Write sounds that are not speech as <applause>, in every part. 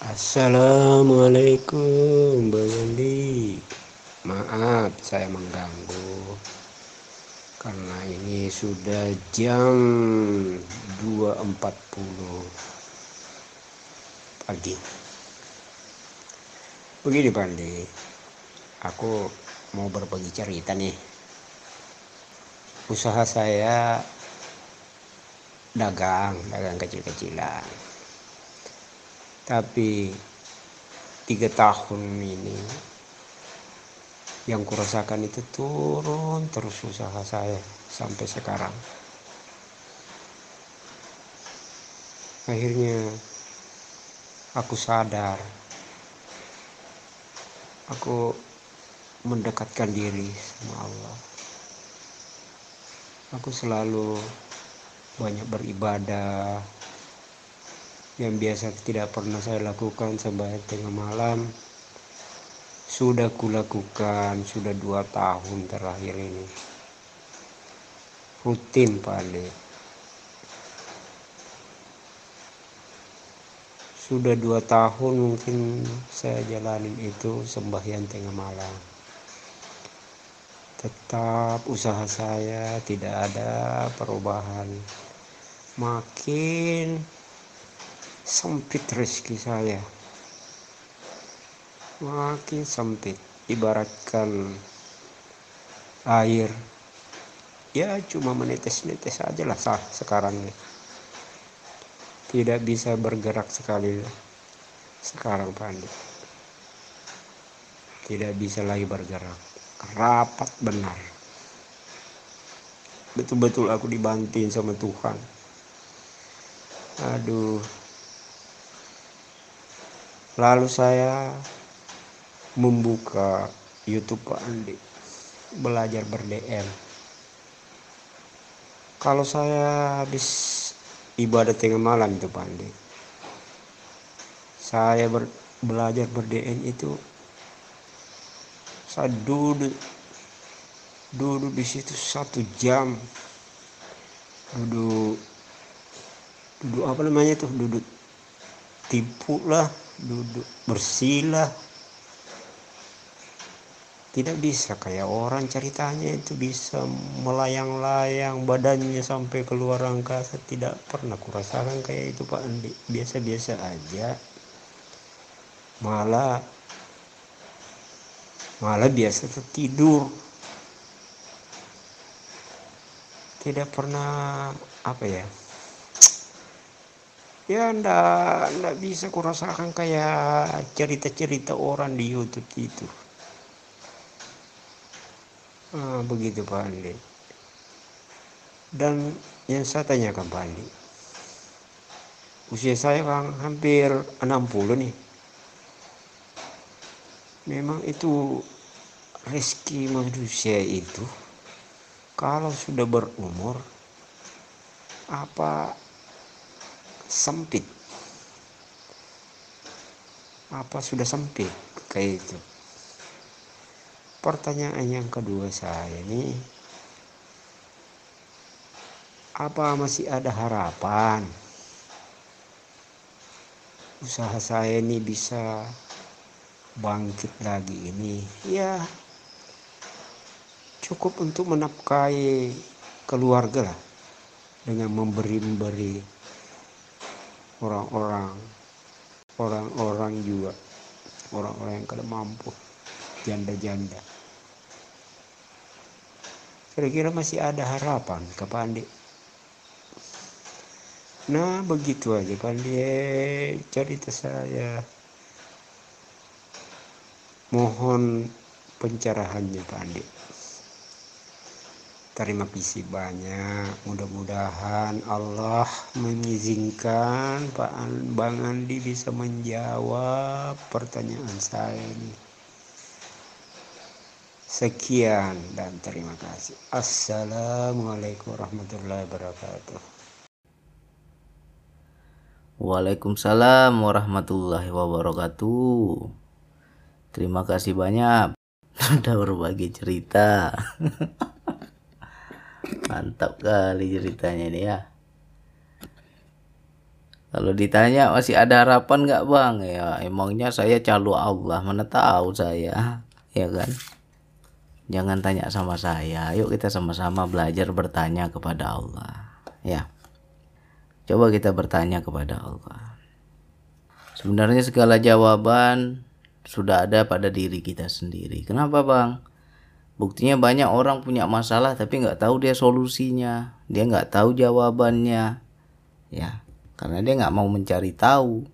Assalamualaikum Bang Andi Maaf saya mengganggu. Karena ini sudah jam 2.40 pagi. Begini Bang Andi Aku mau berbagi cerita nih. Usaha saya dagang, dagang kecil-kecilan tapi tiga tahun ini yang kurasakan itu turun terus usaha saya sampai sekarang. Akhirnya aku sadar aku mendekatkan diri sama Allah. Aku selalu banyak beribadah yang biasa tidak pernah saya lakukan sampai tengah malam. Sudah kulakukan sudah dua tahun terakhir ini. Rutin paling sudah dua tahun mungkin saya jalanin itu sembahyang tengah malam. Tetap usaha saya tidak ada perubahan. Makin sempit rezeki saya. Makin sempit ibaratkan air. Ya cuma menetes-netes aja lah sah sekarang nih tidak bisa bergerak sekali sekarang Pandi tidak bisa lagi bergerak. Rapat benar. Betul-betul aku dibantuin sama Tuhan. Aduh lalu saya membuka YouTube Pak Andi belajar ber-DM kalau saya habis ibadah tengah malam itu Pak Andi saya ber, belajar ber-DM itu saya duduk duduk di situ satu jam. Duduk duduk apa namanya tuh duduk tipu lah duduk bersila tidak bisa kayak orang ceritanya itu bisa melayang-layang badannya sampai keluar angkasa. Tidak pernah kurasakan kayak itu Pak Andi. Biasa-biasa aja. Malah malah biasa tertidur. Tidak pernah apa ya ya ndak ndak bisa kurasakan kayak cerita-cerita orang di YouTube itu. Ah, begitu Pak dan yang saya tanyakan Pak Andi usia saya kan hampir 60 nih. Memang itu rezeki manusia itu kalau sudah berumur apa sempit. Apa sudah sempit? Kayak itu pertanyaan yang kedua saya ini apa masih ada harapan? Usaha saya ini bisa bangkit lagi ini? Ya cukup untuk menafkahi keluarga lah. Dengan memberi-memberi orang-orang orang-orang juga orang-orang yang kada mampu janda-janda. Kira-kira masih ada harapan ke Pandi nah begitu aja Pandi cerita saya. Mohon pencerahannya Pandi Terima kasih banyak. Mudah-mudahan Allah mengizinkan Pak Bang Andi bisa menjawab pertanyaan saya ini. Sekian dan terima kasih. Assalamualaikum warahmatullahi wabarakatuh. Waalaikumsalam warahmatullahi wabarakatuh. Terima kasih banyak <laughs> sudah berbagi cerita. <laughs> mantap kali ceritanya ini ya Kalau ditanya masih ada harapan nggak bang? Ya emangnya saya calo Allah mana tahu saya, ya kan? Jangan tanya sama saya. Yuk kita sama-sama belajar bertanya kepada Allah. Ya. Coba kita bertanya kepada Allah. Sebenarnya segala jawaban sudah ada pada diri kita sendiri. Kenapa bang? Buktinya banyak orang punya masalah tapi nggak tahu dia solusinya. Dia nggak tahu jawabannya. Ya, karena dia nggak mau mencari tahu.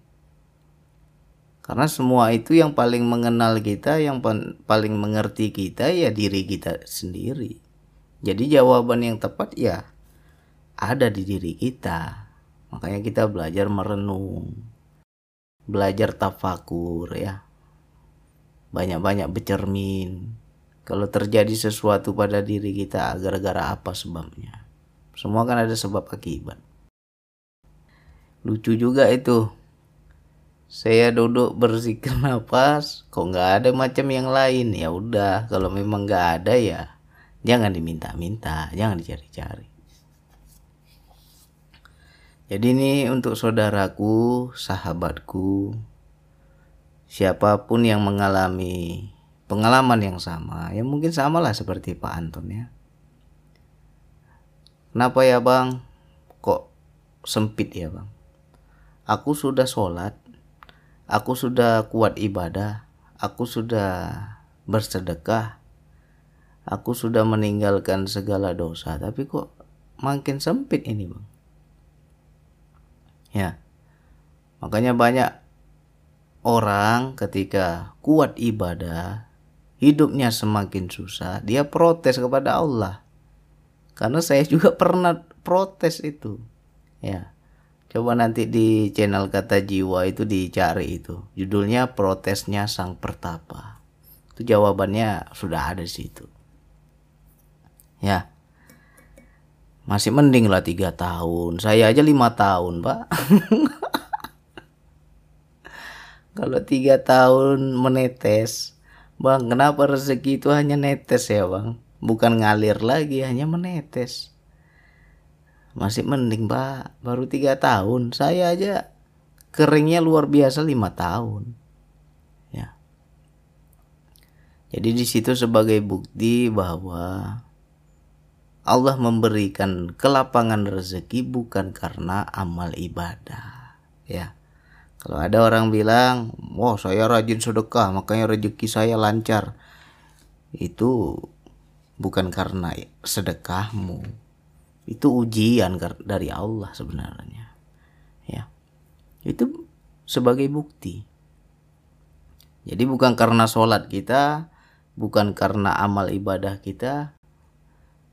Karena semua itu yang paling mengenal kita yang paling mengerti kita ya diri kita sendiri. Jadi jawaban yang tepat ya ada di diri kita. Makanya kita belajar merenung. Belajar tafakur ya. Banyak-banyak bercermin kalau terjadi sesuatu pada diri kita gara-gara apa sebabnya? Semua kan ada sebab akibat. Lucu juga itu. Saya duduk berzikir <laughs> nafas kok nggak ada macam yang lain? Ya udah kalau memang nggak ada ya jangan diminta-minta jangan dicari-cari. Jadi ini untuk saudaraku sahabatku siapa pun yang mengalami pengalaman yang sama ya mungkin samalah seperti Pak Anton ya. Kenapa ya bang? Kok sempit ya bang? Aku sudah sholat, aku sudah kuat ibadah, aku sudah bersedekah, aku sudah meninggalkan segala dosa, tapi kok makin sempit ini bang. Ya, makanya banyak orang ketika kuat ibadah, hidupnya semakin susah, dia protes kepada Allah. Karena saya juga <laughs> pernah protes itu. Ya Coba nanti di channel kata jiwa itu dicari itu. Judulnya protesnya sang pertapa. Itu jawabannya sudah ada di situ. Ya. Masih mending lah tiga tahun. Saya aja lima tahun, Pak. <laughs> Kalau tiga tahun menetes, Bang, kenapa rezeki itu hanya netes ya, Bang? Bukan ngalir lagi, hanya menetes. Masih mending pak baru tiga tahun. Saya aja keringnya luar biasa lima tahun. Ya. Jadi di situ sebagai bukti bahwa Allah memberikan kelapangan rezeki bukan karena amal ibadah. Ya kalau ada orang bilang wah saya rajin sedekah makanya rezeki saya lancar. Itu bukan karena sedekahmu. Itu ujian dari Allah sebenarnya. Ya. Itu sebagai bukti. Jadi bukan karena sholat kita bukan karena amal ibadah kita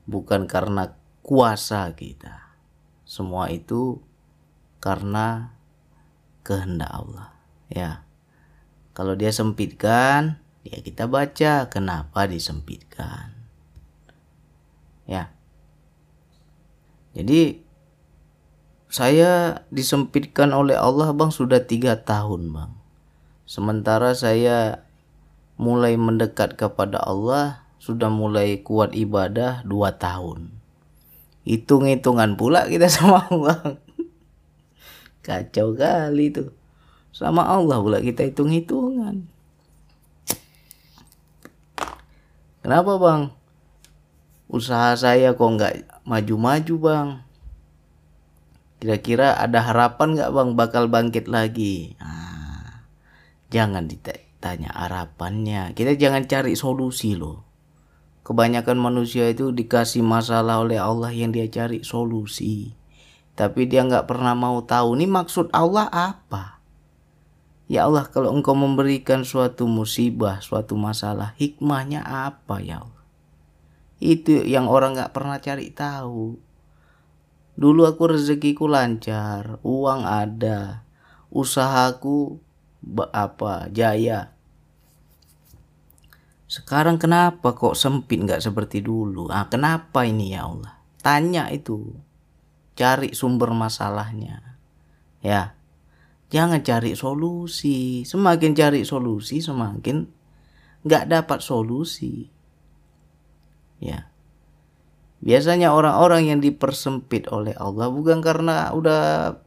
bukan karena kuasa kita. Semua itu karena kehendak Allah ya kalau dia sempitkan ya kita baca kenapa disempitkan ya jadi saya disempitkan oleh Allah bang sudah tiga tahun bang. Sementara saya mulai mendekat kepada Allah sudah mulai kuat ibadah dua tahun. Hitung-hitungan pula kita <laughs> sama Allah. Kacau kali tuh. Sama Allah pula kita hitung-hitungan. Kenapa bang? Usaha saya kok nggak maju-maju bang kira-kira ada harapan nggak bang bakal bangkit lagi nah, jangan ditanya harapannya kita jangan cari solusi loh kebanyakan manusia itu dikasih masalah oleh Allah yang dia cari solusi tapi dia nggak pernah mau tahu ini maksud Allah apa ya Allah kalau engkau memberikan suatu musibah suatu masalah hikmahnya apa ya Allah itu yang orang nggak pernah cari tahu. Dulu aku rezekiku lancar, uang ada, usahaku apa jaya. Sekarang kenapa kok sempit nggak seperti dulu? Ah kenapa ini ya Allah? Tanya itu, cari sumber masalahnya. Ya, jangan cari solusi. Semakin cari solusi, semakin nggak dapat solusi. Ya. Biasanya orang-orang yang dipersempit oleh Allah bukan karena udah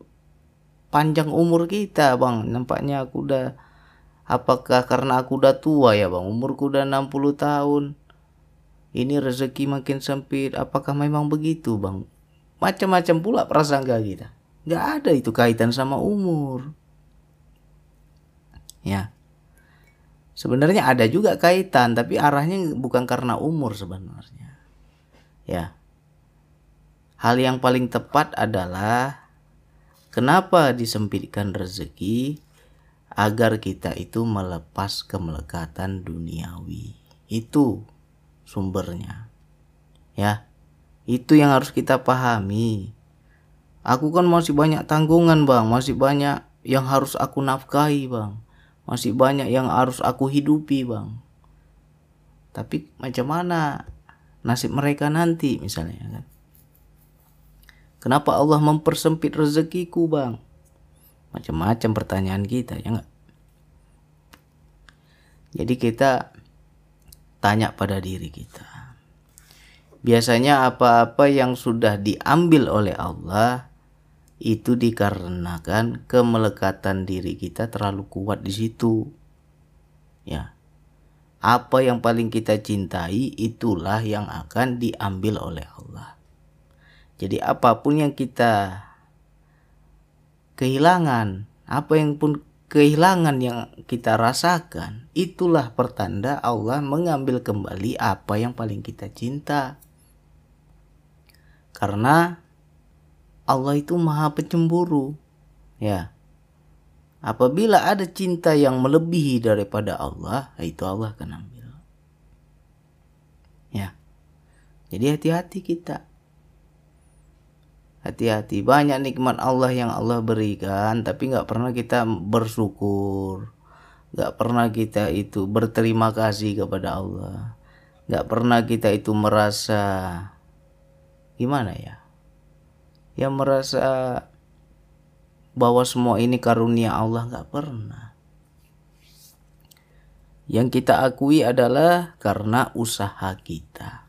panjang umur kita bang nampaknya aku udah apakah karena aku udah tua ya bang umurku udah 60 tahun ini rezeki makin sempit apakah memang begitu bang macam-macam pula prasangka kita. Nggak ada itu kaitan sama umur. Ya. Sebenarnya ada juga kaitan tapi arahnya bukan karena umur sebenarnya. Ya. Hal yang paling tepat adalah kenapa disempitkan rezeki agar kita itu melepas kemelekatan duniawi. Itu sumbernya. Ya itu yang harus kita pahami. Aku kan masih banyak tanggungan bang, masih banyak yang harus aku nafkahi bang. Masih banyak yang harus aku hidupi bang. Tapi macam mana nasib mereka nanti misalnya kan? Kenapa Allah mempersempit rezekiku bang? Macam-macam pertanyaan kita ya enggak? Jadi kita tanya pada diri kita Biasanya apa-apa yang sudah diambil oleh Allah itu dikarenakan kemelekatan diri kita terlalu kuat di situ. Ya. Apa yang paling kita cintai itulah yang akan diambil oleh Allah. Jadi apa pun yang kita kehilangan, apa yang pun kehilangan yang kita rasakan, itulah pertanda Allah mengambil kembali apa yang paling kita cinta. Karena Allah itu maha pencemburu. Ya. Apabila ada cinta yang melebihi daripada Allah, itu Allah akan ambil. Ya. Jadi hati-hati kita. Hati-hati banyak nikmat Allah yang Allah berikan, tapi nggak pernah kita bersyukur, nggak pernah kita itu berterima kasih kepada Allah, nggak pernah kita itu merasa gimana ya? Yang merasa bahwa semua ini karunia Allah nggak pernah. Yang kita akui adalah karena usaha kita.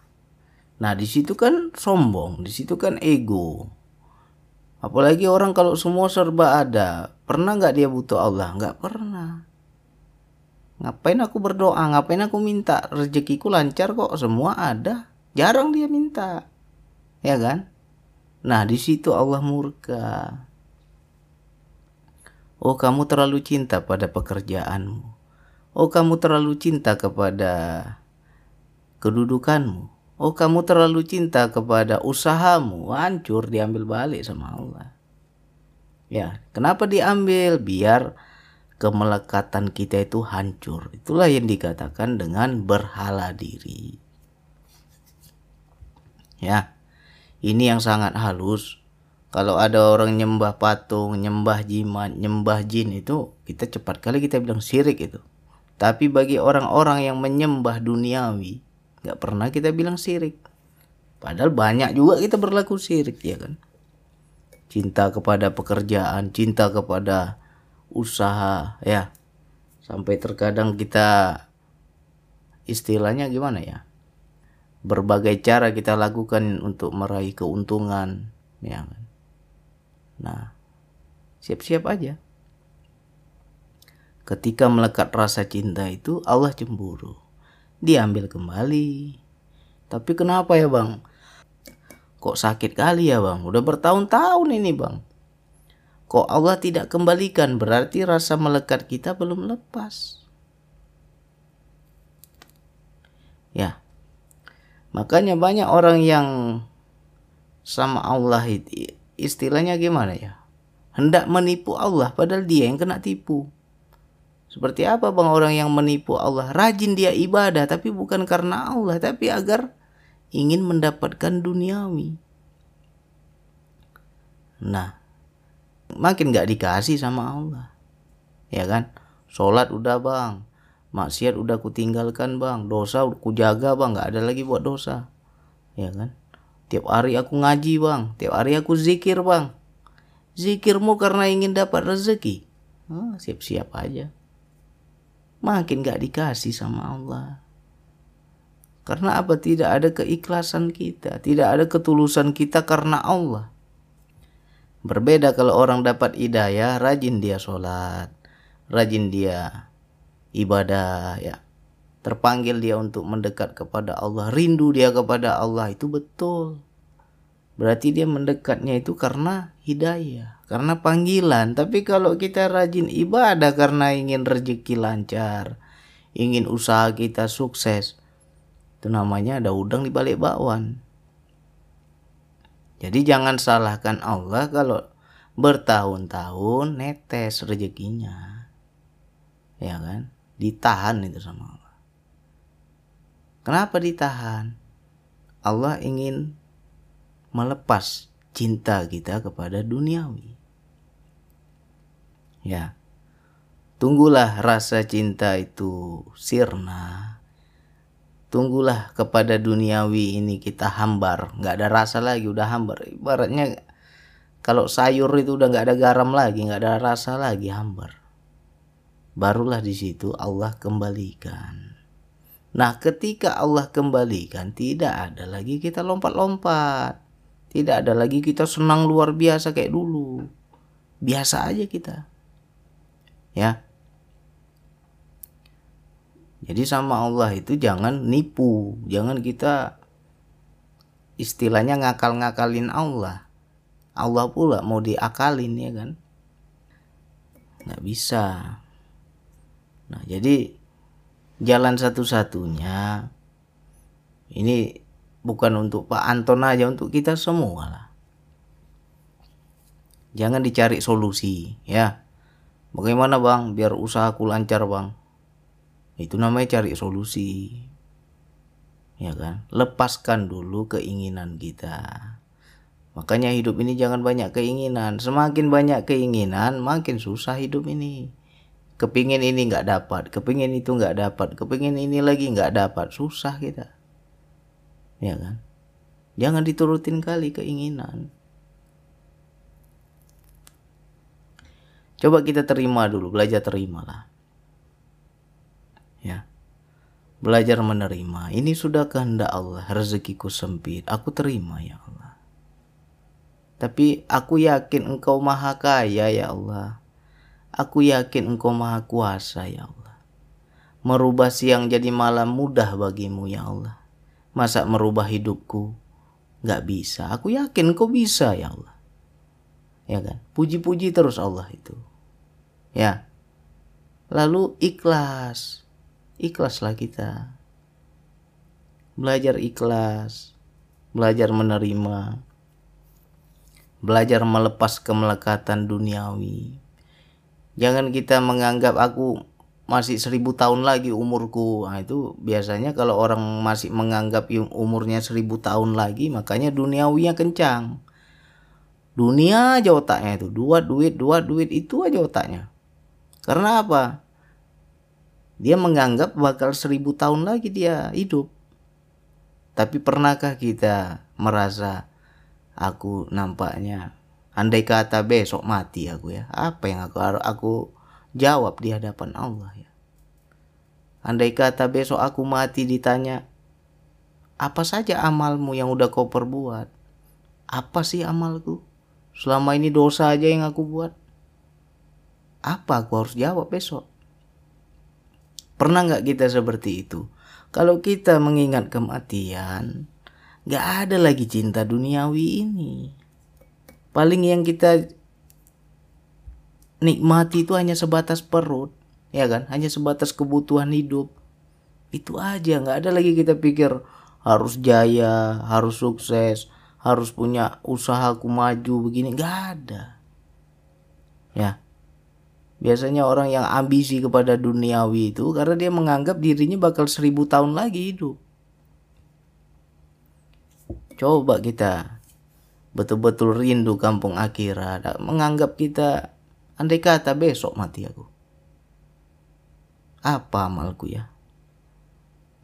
Nah di situ kan sombong di situ kan ego. Apalagi orang kalau semua serba ada pernah nggak dia butuh Allah? Nggak pernah. Ngapain aku berdoa? Ngapain aku minta? Rezekiku lancar kok semua ada. Jarang dia minta ya kan? Nah, di situ Allah murka. Oh, kamu terlalu cinta pada pekerjaanmu. Oh, kamu terlalu cinta kepada kedudukanmu. Oh, kamu terlalu cinta kepada usahamu. Hancur diambil balik sama Allah. Ya, kenapa diambil? Biar kemelekatan kita itu hancur. Itulah yang dikatakan dengan berhala diri. Ya. Ini yang sangat halus. Kalau ada orang nyembah patung, nyembah jimat, nyembah jin itu kita cepat kali kita bilang syirik itu. Tapi bagi orang-orang yang menyembah duniawi, nggak pernah kita bilang syirik. Padahal banyak juga kita berlaku syirik ya kan. Cinta kepada pekerjaan, cinta kepada usaha ya. Sampai terkadang kita istilahnya gimana ya? Berbagai cara kita lakukan untuk meraih keuntungan ya kan? Nah siap-siap aja. Ketika melekat rasa cinta itu Allah cemburu. Diambil kembali. Tapi kenapa ya bang? Kok sakit kali ya bang? Udah bertahun-tahun ini bang. Kok Allah tidak kembalikan? Berarti rasa melekat kita belum lepas. Ya Makanya banyak orang yang sama Allah itu istilahnya gimana ya? Hendak menipu Allah padahal dia yang kena tipu. Seperti apa bang orang yang menipu Allah? Rajin dia ibadah tapi bukan karena Allah tapi agar ingin mendapatkan duniawi. Nah, makin gak dikasih sama Allah. Ya kan? Sholat udah bang, maksiat udah ku tinggalkan bang. Dosa ku jaga bang. Nggak ada lagi buat dosa. Ya kan? Tiap hari aku ngaji bang. Tiap hari aku zikir bang. Zikirmu karena ingin dapat rezeki. Oh, siap-siap aja. Makin gak dikasih sama Allah. Karena apa? Tidak ada keikhlasan kita. Tidak ada ketulusan kita karena Allah. Berbeda kalau orang dapat hidayah, rajin dia sholat, rajin dia ibadah, ya. Terpanggil dia untuk mendekat kepada Allah, rindu dia kepada Allah, itu betul. Berarti dia mendekatnya itu karena hidayah, karena panggilan. Tapi kalau kita rajin ibadah karena ingin rezeki lancar, ingin usaha kita sukses, itu namanya ada udang di balik bakwan. Jadi jangan salahkan Allah kalau bertahun-tahun netes rezekinya. Ya kan? Ditahan itu sama Allah. Kenapa ditahan? Allah ingin melepas cinta kita kepada duniawi. Ya. Tunggulah rasa cinta itu sirna tunggulah kepada duniawi ini kita hambar nggak ada rasa lagi udah hambar ibaratnya kalau sayur itu udah nggak ada garam lagi nggak ada rasa lagi hambar barulah di situ Allah kembalikan nah ketika Allah kembalikan tidak ada lagi kita lompat-lompat tidak ada lagi kita senang luar biasa kayak dulu biasa aja kita ya jadi sama Allah itu jangan nipu, jangan kita istilahnya ngakal-ngakalin Allah. Allah pula mau diakalin ya kan? Nggak bisa. Nah jadi jalan satu-satunya ini bukan untuk Pak Anton aja untuk kita semua lah. Jangan dicari solusi ya. Bagaimana bang biar usahaku lancar bang? itu namanya cari solusi ya kan lepaskan dulu keinginan kita makanya hidup ini jangan banyak keinginan semakin banyak keinginan makin susah hidup ini kepingin ini nggak dapat kepingin itu nggak dapat kepingin ini lagi nggak dapat. Susah kita. Ya kan? Jangan diturutin kali keinginan. Coba kita terima dulu belajar terima lah ya. Belajar menerima. Ini sudah kehendak Allah rezekiku sempit. Aku terima ya Allah. Tapi aku yakin engkau maha kaya ya Allah aku yakin engkau maha kuasa ya Allah. Merubah siang jadi malam mudah bagimu ya Allah. Masa merubah hidupku nggak bisa? Aku yakin engkau bisa ya Allah. Ya kan? Puji-puji terus Allah itu. Ya. Lalu ikhlas. Ikhlaslah kita. Belajar ikhlas, belajar menerima, belajar melepas kemelekatan duniawi. Jangan kita menganggap aku masih seribu tahun lagi umurku. Nah, itu biasanya kalau orang masih menganggap umurnya seribu tahun lagi, makanya duniawinya kencang. Dunia aja otaknya itu, dua duit, dua duit itu aja otaknya. Karena apa? Dia menganggap bakal seribu tahun lagi dia hidup. Tapi pernahkah kita merasa aku nampaknya andai kata besok mati aku ya, apa yang aku aku jawab di hadapan Allah ya. Andai kata besok aku mati ditanya apa saja amalmu yang udah kau perbuat? Apa sih amalku? Selama ini dosa aja yang aku buat. Apa aku harus jawab besok? Pernah nggak kita seperti itu? Kalau kita mengingat kematian, nggak ada lagi cinta duniawi ini. Paling yang kita nikmati itu hanya sebatas perut, ya kan? Hanya sebatas kebutuhan hidup. Itu aja, nggak ada lagi kita pikir harus jaya, harus sukses, harus punya usaha maju begini, nggak ada. Ya, Biasanya orang yang ambisi kepada duniawi itu karena dia menganggap dirinya bakal seribu tahun lagi hidup. Coba kita betul-betul rindu kampung akhirat, menganggap kita andai kata besok mati aku. Apa amalku ya?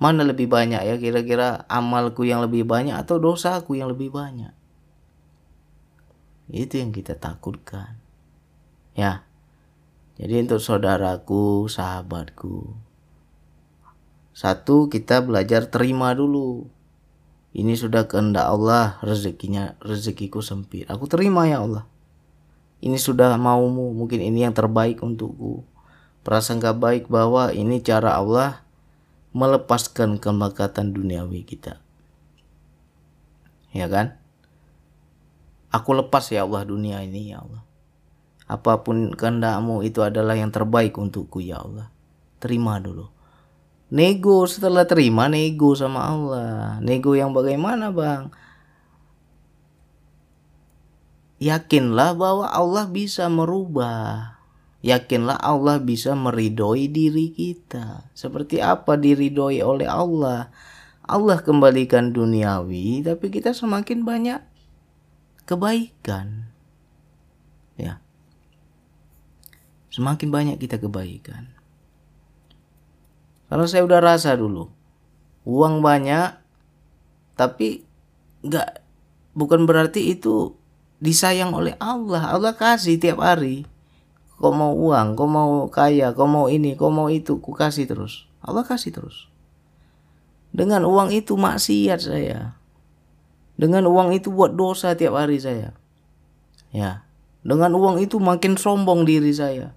Mana lebih banyak ya kira-kira amalku yang lebih banyak atau dosaku yang lebih banyak? Itu yang kita takutkan. Ya, jadi untuk saudaraku, sahabatku, satu kita belajar terima dulu. Ini sudah kehendak Allah, rezekinya rezekiku sempit. Aku terima ya Allah. ini sudah maumu mungkin ini yang terbaik untukku. Prasangka baik bahwa ini cara Allah melepaskan kemelekatan duniawi kita. Ya kan? Aku lepas ya Allah dunia ini ya Allah. Apa pun kehendakmu itu adalah yang terbaik untukku ya Allah. Terima dulu nego setelah terima nego sama Allah nego yang bagaimana bang yakinlah bahwa Allah bisa merubah. Yakinlah Allah bisa meridoi diri kita. Seperti apa diridoi oleh Allah? Allah kembalikan duniawi, tapi kita semakin banyak kebaikan. Ya. Semakin banyak kita kebaikan. Kalau saya udah rasa dulu, uang banyak, tapi nggak bukan berarti itu disayang oleh Allah. Allah kasih tiap hari. Kau mau uang, kau mau kaya, kau mau ini, kau mau itu, ku kasih terus. Allah kasih terus. Dengan uang itu maksiat saya. Dengan uang itu buat dosa tiap hari saya. Ya. Dengan uang itu makin sombong diri saya.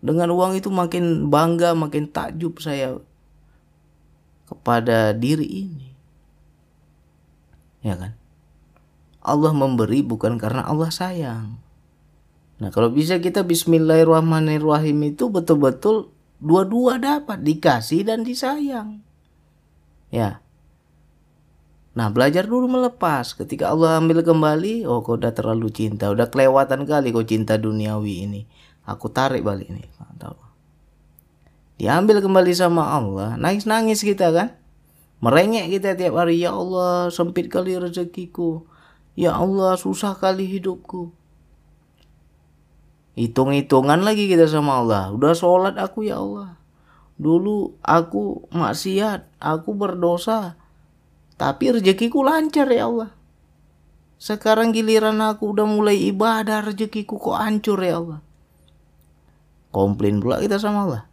Dengan uang itu makin bangga, makin takjub saya kepada diri ini. Ya kan? Allah memberi bukan karena Allah sayang. Nah kalau bisa kita Bismillahirrahmanirrahim itu betul-betul dua-dua dapat dikasih dan disayang. Ya. Nah belajar dulu melepas. Ketika Allah ambil kembali, oh kau udah terlalu cinta, udah kelewatan kali kau cinta duniawi ini. Aku tarik balik ini. Tahu. Diambil kembali sama Allah, nangis-nangis kita kan. Merengek kita tiap hari, ya Allah sempit kali rezekiku. Ya Allah susah kali hidupku. Hitung-hitungan lagi kita sama Allah. Udah sholat aku ya Allah. Dulu aku maksiat, aku berdosa. Tapi rezekiku lancar ya Allah. Sekarang giliran aku udah mulai ibadah rezekiku kok hancur ya Allah. Komplain pula kita sama Allah.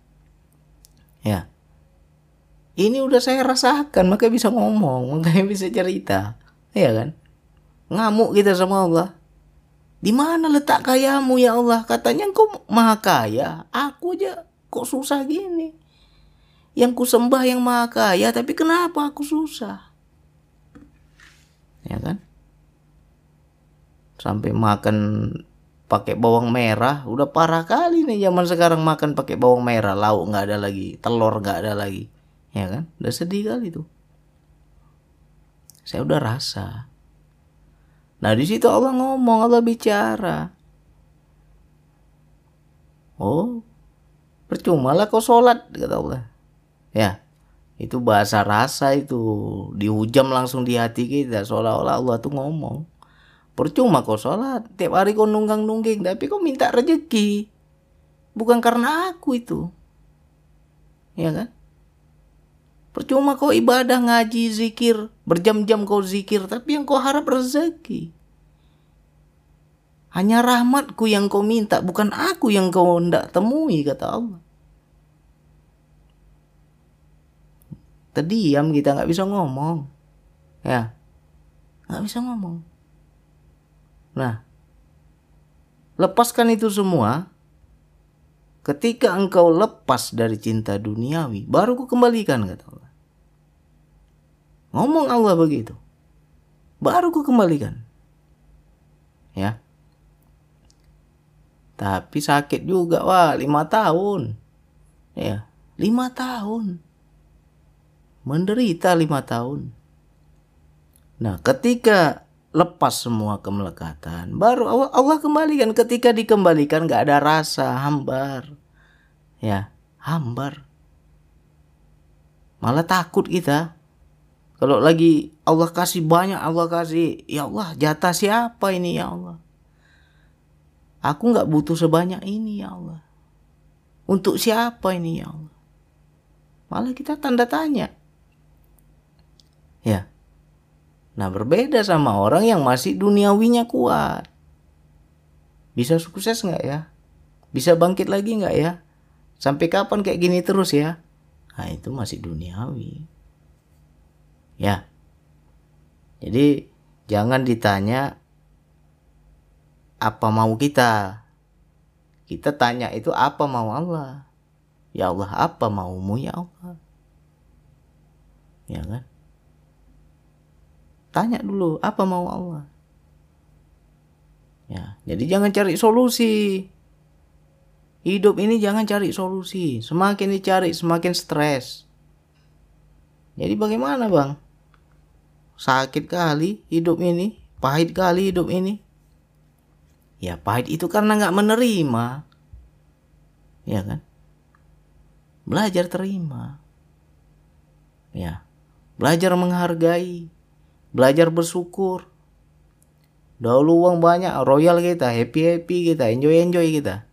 Ya. Ini udah saya rasakan, makanya bisa ngomong, makanya bisa cerita. Ya kan? Ngamuk kita sama Allah. Di mana letak kayamu ya Allah? Katanya engkau maha kaya. Aku aja kok susah gini. Yang ku sembah yang maha kaya, tapi kenapa aku susah? Ya kan? Sampai makan pakai bawang merah, udah parah kali nih zaman sekarang makan pakai bawang merah, lauk nggak ada lagi, telur nggak ada lagi, ya kan? Udah sedih kali tuh. Saya udah rasa, Nah di situ Allah ngomong, Allah bicara. Oh, percuma lah kau sholat kata Allah. Ya, itu bahasa rasa itu dihujam langsung di hati kita seolah-olah Allah tuh ngomong. Percuma kau sholat, tiap hari kau nunggang nungging, tapi kau minta rezeki. Bukan karena aku itu. Ya kan? Percuma kau ibadah, ngaji, zikir, berjam-jam kau zikir, tapi yang kau harap rezeki. Hanya rahmatku yang kau minta, bukan aku yang kau hendak temui, kata Allah. Terdiam kita nggak bisa ngomong. Ya, nggak bisa ngomong. Nah, lepaskan itu semua. Ketika engkau lepas dari cinta duniawi, baru ku kembalikan, kata Allah. Ngomong Allah begitu. Baru ku kembalikan. Ya. Tapi sakit juga wah lima tahun. Ya, lima tahun. Menderita lima tahun. Nah, ketika lepas semua kemelekatan, baru Allah, Allah kembalikan. Ketika dikembalikan gak ada rasa hambar. Ya, hambar. Malah takut kita. Kalau lagi Allah kasih banyak, Allah kasih, ya Allah jatah siapa ini ya Allah? Aku nggak butuh sebanyak ini ya Allah. Untuk siapa ini ya Allah? Malah kita tanda tanya. Ya. Nah berbeda sama orang yang masih duniawinya kuat. Bisa sukses nggak ya? Bisa bangkit lagi nggak ya? Sampai kapan kayak gini terus ya? Nah itu masih duniawi. Ya. Jadi jangan ditanya apa mau kita kita tanya itu apa mau Allah ya Allah apa maumu ya Allah ya kan tanya dulu apa mau Allah? Ya jadi jangan cari solusi. Hidup ini jangan cari solusi. Semakin dicari semakin stres. Jadi bagaimana bang? Sakit kali hidup ini? Pahit kali hidup ini? Ya pahit itu karena nggak menerima. Ya kan? Belajar terima. Ya belajar menghargai belajar bersyukur. Dahulu uang banyak royal kita happy happy kita enjoy enjoy kita.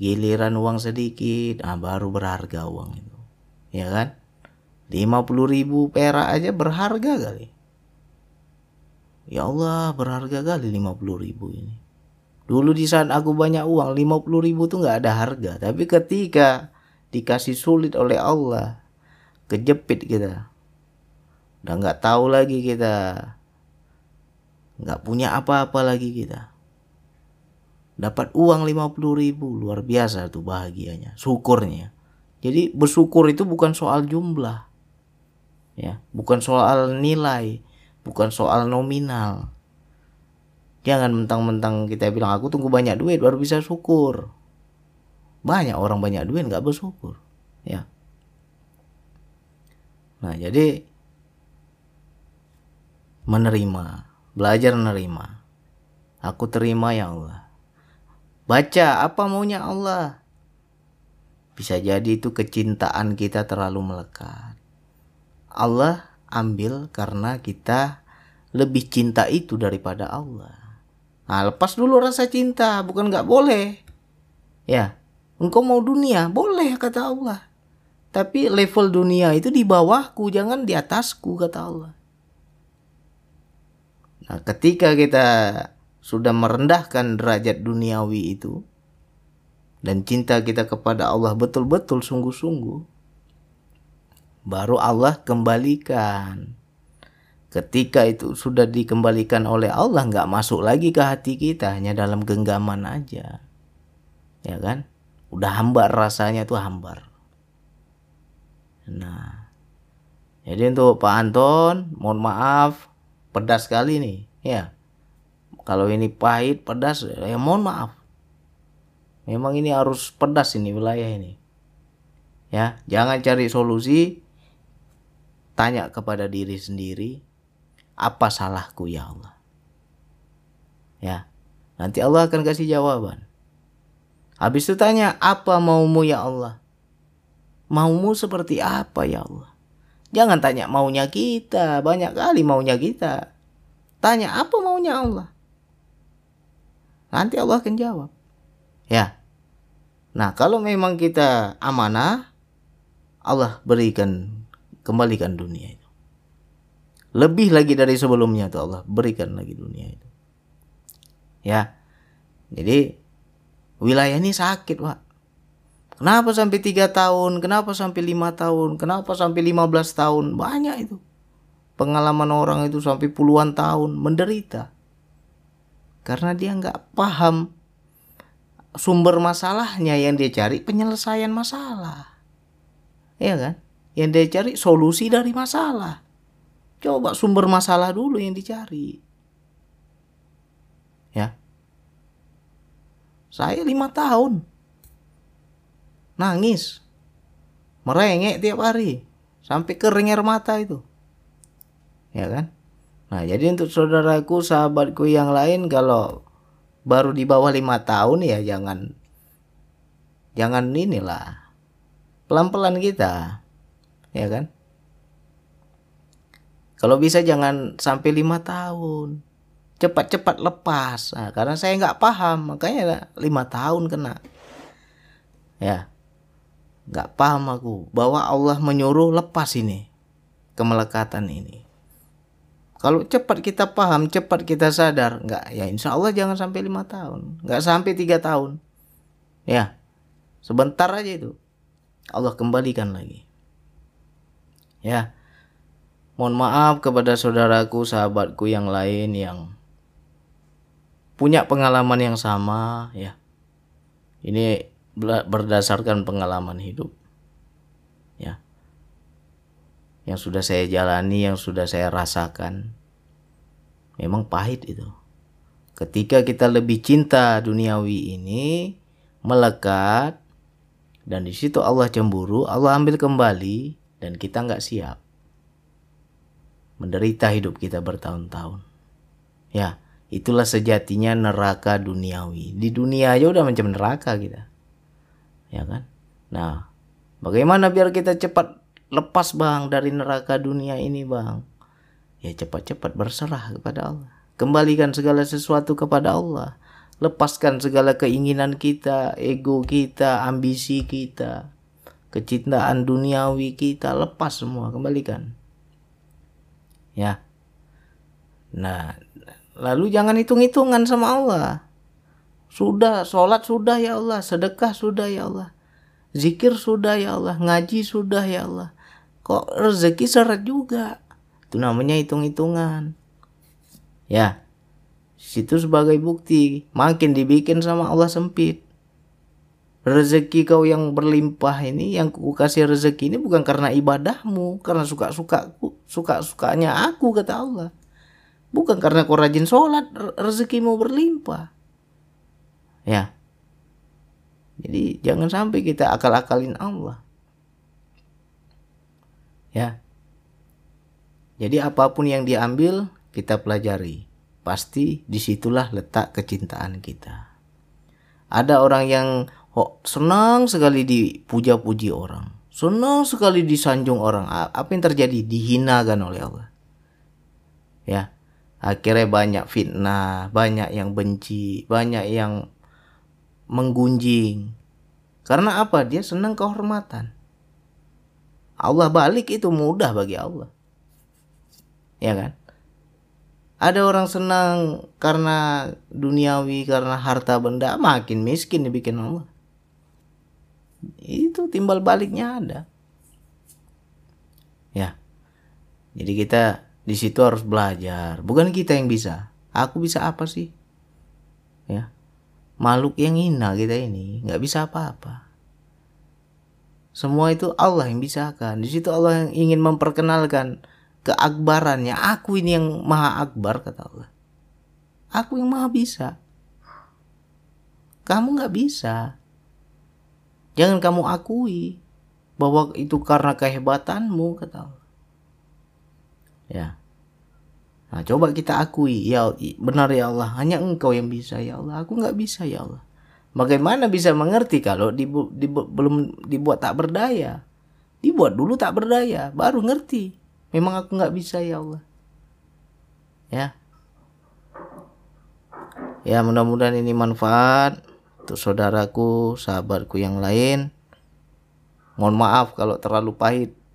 Giliran uang sedikit ah baru berharga uang itu. Ya kan? 50 ribu perak aja berharga kali. Ya Allah berharga kali 50 ribu ini. Dulu di saat aku banyak uang 50 ribu tuh nggak ada harga. Tapi ketika dikasih sulit oleh Allah kejepit kita udah nggak tahu lagi kita. Nggak punya apa-apa lagi kita. Dapat uang 50 ribu luar biasa tuh bahagianya syukurnya. Jadi bersyukur itu bukan soal jumlah ya. Bukan soal nilai bukan soal nominal. Jangan mentang-mentang kita bilang aku tunggu banyak duit baru bisa syukur. Banyak orang banyak duit nggak bersyukur ya. Nah jadi menerima belajar menerima. Aku terima ya Allah. Baca apa maunya Allah. Bisa jadi itu kecintaan kita terlalu melekat. Allah ambil karena kita lebih cinta itu daripada Allah. Nah, lepas dulu rasa cinta, bukan nggak boleh. Ya, engkau mau dunia, boleh kata Allah. Tapi level dunia itu di bawahku, jangan di atasku kata Allah. Nah, ketika kita sudah merendahkan derajat duniawi itu dan cinta kita kepada Allah betul-betul sungguh-sungguh, baru Allah kembalikan. Ketika itu sudah dikembalikan oleh Allah, nggak masuk lagi ke hati kita, hanya dalam genggaman aja, ya kan? Udah hambar rasanya tuh hambar. Nah, jadi untuk Pak Anton, mohon maaf pedas sekali nih ya. Kalau ini pahit pedas ya mohon maaf. Memang ini harus pedas ini wilayah ini. Ya jangan cari solusi. Tanya kepada diri sendiri apa salahku ya Allah? Ya nanti Allah akan kasih jawaban. Habis itu tanya apa maumu ya Allah? Maumu seperti apa ya Allah Jangan tanya maunya kita, banyak kali maunya kita. Tanya apa maunya Allah. Nanti Allah akan jawab. Ya. Nah, kalau memang kita amanah, Allah berikan kembalikan dunia itu. Lebih lagi dari sebelumnya tuh Allah berikan lagi dunia itu. Ya. Jadi wilayah ini sakit, Pak. Kenapa sampai tiga tahun? Kenapa sampai lima tahun? Kenapa sampai lima belas tahun? Banyak itu. Pengalaman orang itu sampai puluhan tahun menderita. Karena dia nggak paham sumber masalahnya yang dia cari penyelesaian masalah. Iya kan? Yang dia cari solusi dari masalah. Coba sumber masalah dulu yang dicari. Ya. Saya lima tahun nangis. Merengek tiap hari. Sampai kering air mata itu. Ya kan? Nah jadi untuk saudaraku sahabatku yang lain kalau baru di bawah lima tahun ya jangan jangan inilah. Pelan-pelan kita. Ya kan? Kalau bisa jangan sampai lima tahun. Cepat-cepat lepas. Nah, karena saya nggak paham makanya lima tahun kena. Ya nggak paham aku. Bahwa Allah menyuruh lepas ini kemelekatan ini. Kalau cepat kita paham cepat kita sadar nggak ya insya Allah jangan sampai lima tahun. Nggak sampai tiga tahun. Ya sebentar aja itu. Allah kembalikan lagi. Ya mohon maaf kepada saudaraku sahabatku yang lain yang punya pengalaman yang sama ya. Ini berdasarkan pengalaman hidup. Ya. Yang sudah saya jalani, yang sudah saya rasakan. Memang pahit itu. Ketika kita lebih cinta duniawi ini melekat dan di situ Allah cemburu, Allah ambil kembali dan kita nggak siap menderita hidup kita bertahun-tahun. Ya, itulah sejatinya neraka duniawi. Di dunia aja udah macam neraka kita. Ya kan? Nah, bagaimana biar kita cepat lepas bang dari neraka dunia ini bang? Ya cepat-cepat berserah kepada Allah. Kembalikan segala sesuatu kepada Allah. Lepaskan segala keinginan kita, ego kita, ambisi kita, kecintaan duniawi kita, lepas semua, kembalikan ya nah lalu jangan hitung-hitungan sama Allah sudah sholat sudah ya Allah sedekah sudah ya Allah zikir sudah ya Allah ngaji sudah ya Allah. Kok rezeki seret juga? Itu namanya hitung-hitungan. Ya situ sebagai bukti makin dibikin sama Allah sempit. Rezeki kau yang berlimpah ini yang ku kasih rezeki ini bukan karena ibadahmu karena suka suka suka sukanya aku kata Allah. Bukan karena kau rajin sholat rezekimu berlimpah ya. Jadi jangan sampai kita akal-akalin Allah. Ya. Jadi apa pun yang diambil kita pelajari. Pasti di situlah letak kecintaan kita. Ada orang yang kok senang sekali dipuja-puji orang. Senang sekali disanjung orang. Apa yang terjadi? Dihinakan oleh Allah. Ya. Akhirnya banyak fitnah banyak yang benci banyak yang menggunjing. Karena apa? Dia senang kehormatan. Allah balik itu mudah bagi Allah. Ya kan? Ada orang senang karena duniawi karena harta benda makin miskin dibikin Allah. Itu timbal baliknya ada. Ya. Jadi kita di situ harus belajar. Bukan kita yang bisa. Aku bisa apa sih? Ya makhluk yang hina kita ini nggak bisa apa-apa. Semua itu Allah yang bisa kan di situ Allah yang ingin memperkenalkan keakbarannya. Aku ini yang maha akbar kata Allah. Aku yang maha bisa. Kamu nggak bisa. Jangan kamu akui bahwa itu karena kehebatanmu kata Allah. Ya. Nah, coba kita akui, ya benar ya Allah, hanya Engkau yang bisa ya Allah. Aku nggak bisa ya Allah. Bagaimana bisa mengerti kalau dibu, dibu, belum dibuat tak berdaya? Dibuat dulu tak berdaya, baru ngerti. Memang aku nggak bisa ya Allah. Ya. Ya mudah-mudahan ini manfaat untuk saudaraku, sahabatku yang lain. Mohon maaf kalau terlalu pahit.